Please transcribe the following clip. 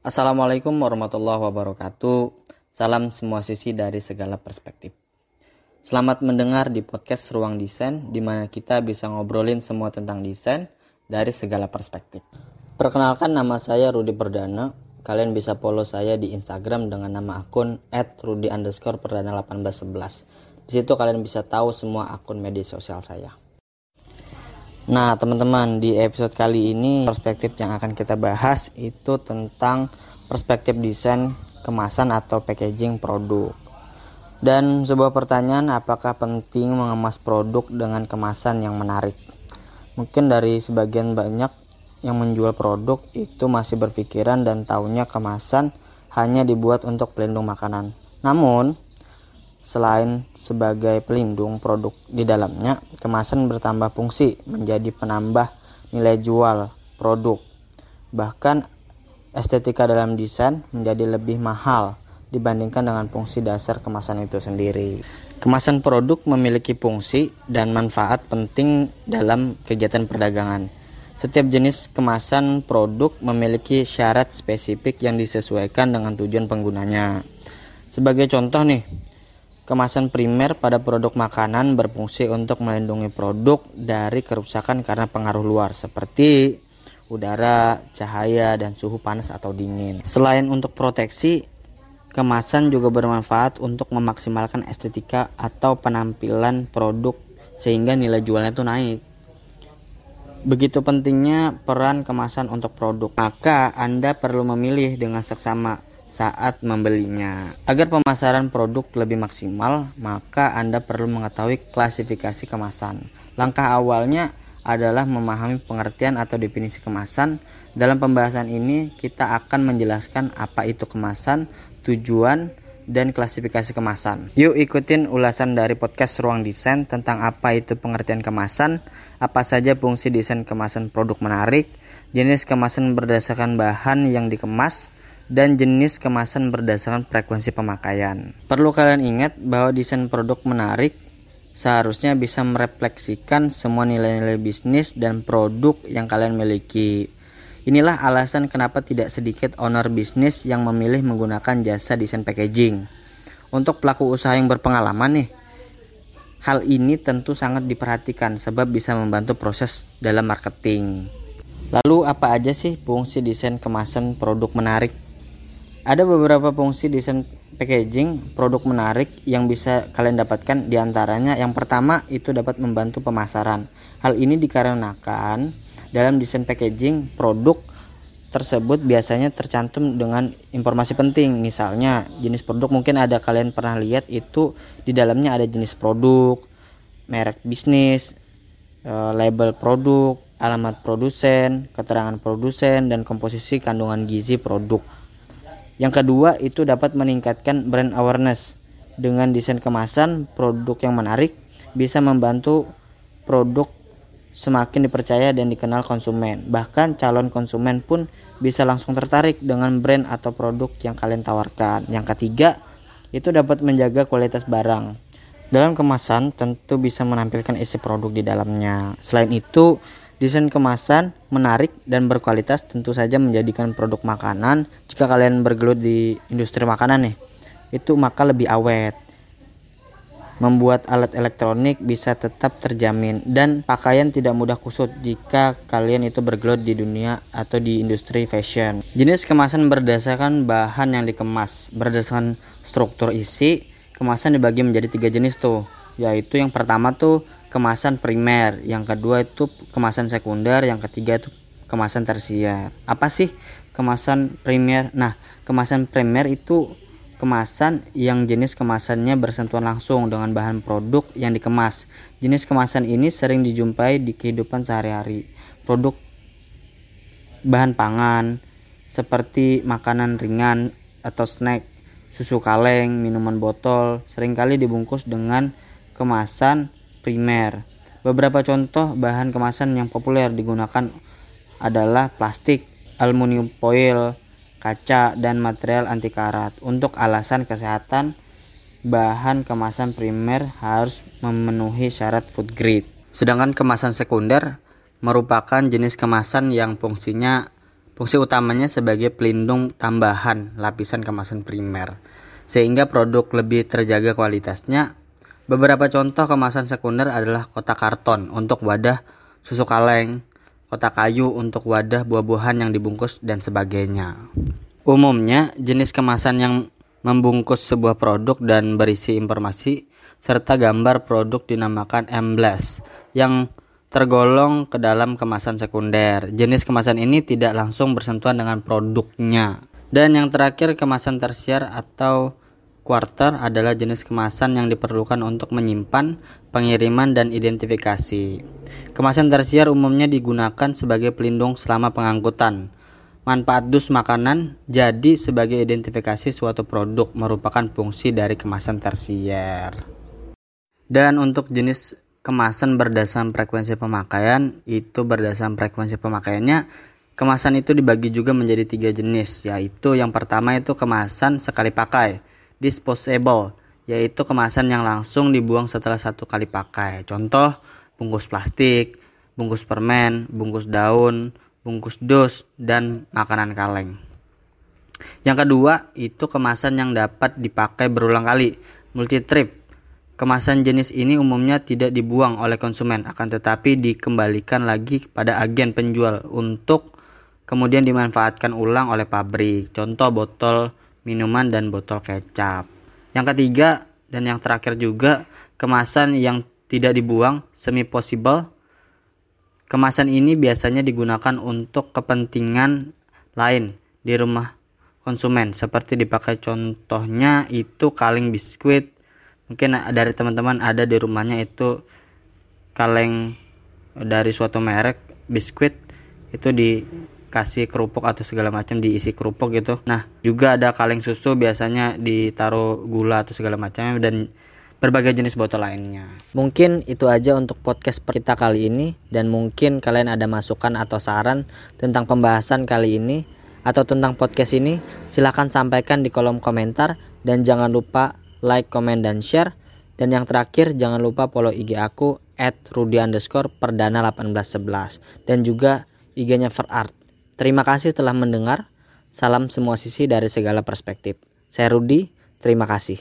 Assalamualaikum warahmatullahi wabarakatuh. Salam semua sisi dari segala perspektif. Selamat mendengar di podcast Ruang Desain, di mana kita bisa ngobrolin semua tentang desain dari segala perspektif. Perkenalkan nama saya Rudi Perdana. Kalian bisa follow saya di Instagram dengan nama akun @rudi underscore perdana 1811. Di situ kalian bisa tahu semua akun media sosial saya. Nah, teman-teman, di episode kali ini perspektif yang akan kita bahas itu tentang perspektif desain kemasan atau packaging produk. Dan sebuah pertanyaan, apakah penting mengemas produk dengan kemasan yang menarik? Mungkin dari sebagian banyak yang menjual produk itu masih berpikiran dan taunya kemasan hanya dibuat untuk pelindung makanan. Namun, Selain sebagai pelindung produk di dalamnya, kemasan bertambah fungsi menjadi penambah nilai jual produk. Bahkan estetika dalam desain menjadi lebih mahal dibandingkan dengan fungsi dasar kemasan itu sendiri. Kemasan produk memiliki fungsi dan manfaat penting dalam kegiatan perdagangan. Setiap jenis kemasan produk memiliki syarat spesifik yang disesuaikan dengan tujuan penggunanya. Sebagai contoh nih, Kemasan primer pada produk makanan berfungsi untuk melindungi produk dari kerusakan karena pengaruh luar seperti udara, cahaya, dan suhu panas atau dingin. Selain untuk proteksi, kemasan juga bermanfaat untuk memaksimalkan estetika atau penampilan produk sehingga nilai jualnya itu naik. Begitu pentingnya peran kemasan untuk produk, maka Anda perlu memilih dengan seksama saat membelinya. Agar pemasaran produk lebih maksimal, maka Anda perlu mengetahui klasifikasi kemasan. Langkah awalnya adalah memahami pengertian atau definisi kemasan. Dalam pembahasan ini, kita akan menjelaskan apa itu kemasan, tujuan, dan klasifikasi kemasan. Yuk ikutin ulasan dari podcast Ruang Desain tentang apa itu pengertian kemasan, apa saja fungsi desain kemasan produk menarik, jenis kemasan berdasarkan bahan yang dikemas, dan jenis kemasan berdasarkan frekuensi pemakaian. Perlu kalian ingat bahwa desain produk menarik seharusnya bisa merefleksikan semua nilai-nilai bisnis dan produk yang kalian miliki. Inilah alasan kenapa tidak sedikit owner bisnis yang memilih menggunakan jasa desain packaging. Untuk pelaku usaha yang berpengalaman nih, hal ini tentu sangat diperhatikan sebab bisa membantu proses dalam marketing. Lalu apa aja sih fungsi desain kemasan produk menarik? Ada beberapa fungsi desain packaging produk menarik yang bisa kalian dapatkan di antaranya yang pertama itu dapat membantu pemasaran. Hal ini dikarenakan dalam desain packaging produk tersebut biasanya tercantum dengan informasi penting. Misalnya jenis produk mungkin ada kalian pernah lihat itu di dalamnya ada jenis produk, merek bisnis, eh, label produk, alamat produsen, keterangan produsen dan komposisi kandungan gizi produk. Yang kedua itu dapat meningkatkan brand awareness. Dengan desain kemasan produk yang menarik bisa membantu produk semakin dipercaya dan dikenal konsumen. Bahkan calon konsumen pun bisa langsung tertarik dengan brand atau produk yang kalian tawarkan. Yang ketiga, itu dapat menjaga kualitas barang. Dalam kemasan tentu bisa menampilkan isi produk di dalamnya. Selain itu, Desain kemasan menarik dan berkualitas tentu saja menjadikan produk makanan jika kalian bergelut di industri makanan nih itu maka lebih awet. Membuat alat elektronik bisa tetap terjamin dan pakaian tidak mudah kusut jika kalian itu bergelut di dunia atau di industri fashion. Jenis kemasan berdasarkan bahan yang dikemas, berdasarkan struktur isi, kemasan dibagi menjadi tiga jenis tuh, yaitu yang pertama tuh kemasan primer, yang kedua itu kemasan sekunder, yang ketiga itu kemasan tersier. Apa sih kemasan primer? Nah, kemasan primer itu kemasan yang jenis kemasannya bersentuhan langsung dengan bahan produk yang dikemas. Jenis kemasan ini sering dijumpai di kehidupan sehari-hari. Produk bahan pangan seperti makanan ringan atau snack, susu kaleng, minuman botol, sering kali dibungkus dengan kemasan primer. Beberapa contoh bahan kemasan yang populer digunakan adalah plastik, aluminium foil, kaca, dan material anti karat. Untuk alasan kesehatan, bahan kemasan primer harus memenuhi syarat food grade. Sedangkan kemasan sekunder merupakan jenis kemasan yang fungsinya fungsi utamanya sebagai pelindung tambahan lapisan kemasan primer sehingga produk lebih terjaga kualitasnya. Beberapa contoh kemasan sekunder adalah kotak karton untuk wadah susu kaleng, kotak kayu untuk wadah buah-buahan yang dibungkus dan sebagainya. Umumnya, jenis kemasan yang membungkus sebuah produk dan berisi informasi serta gambar produk dinamakan emblas yang tergolong ke dalam kemasan sekunder. Jenis kemasan ini tidak langsung bersentuhan dengan produknya. Dan yang terakhir kemasan tersier atau quarter adalah jenis kemasan yang diperlukan untuk menyimpan, pengiriman, dan identifikasi. Kemasan tersier umumnya digunakan sebagai pelindung selama pengangkutan Manfaat dus makanan jadi sebagai identifikasi suatu produk merupakan fungsi dari kemasan tersier. Dan untuk jenis kemasan berdasarkan frekuensi pemakaian itu berdasarkan frekuensi pemakaiannya kemasan itu dibagi juga menjadi tiga jenis yaitu yang pertama itu kemasan sekali pakai disposable yaitu kemasan yang langsung dibuang setelah satu kali pakai contoh bungkus plastik bungkus permen bungkus daun bungkus dos, dan makanan kaleng. Yang kedua, itu kemasan yang dapat dipakai berulang kali, multi trip. Kemasan jenis ini umumnya tidak dibuang oleh konsumen, akan tetapi dikembalikan lagi kepada agen penjual untuk kemudian dimanfaatkan ulang oleh pabrik. Contoh botol minuman dan botol kecap. Yang ketiga dan yang terakhir juga kemasan yang tidak dibuang semi possible. Kemasan ini biasanya digunakan untuk kepentingan lain di rumah konsumen. Seperti dipakai contohnya itu kaleng biskuit. Mungkin dari teman-teman ada di rumahnya itu kaleng dari suatu merek biskuit. Itu dikasih kerupuk atau segala macam diisi kerupuk gitu nah juga ada kaleng susu biasanya ditaruh gula atau segala macamnya dan berbagai jenis botol lainnya. Mungkin itu aja untuk podcast kita kali ini dan mungkin kalian ada masukan atau saran tentang pembahasan kali ini atau tentang podcast ini silahkan sampaikan di kolom komentar dan jangan lupa like, comment, dan share dan yang terakhir jangan lupa follow IG aku at Rudy underscore perdana 1811 dan juga IG-nya Verart. Terima kasih telah mendengar. Salam semua sisi dari segala perspektif. Saya Rudy, terima kasih.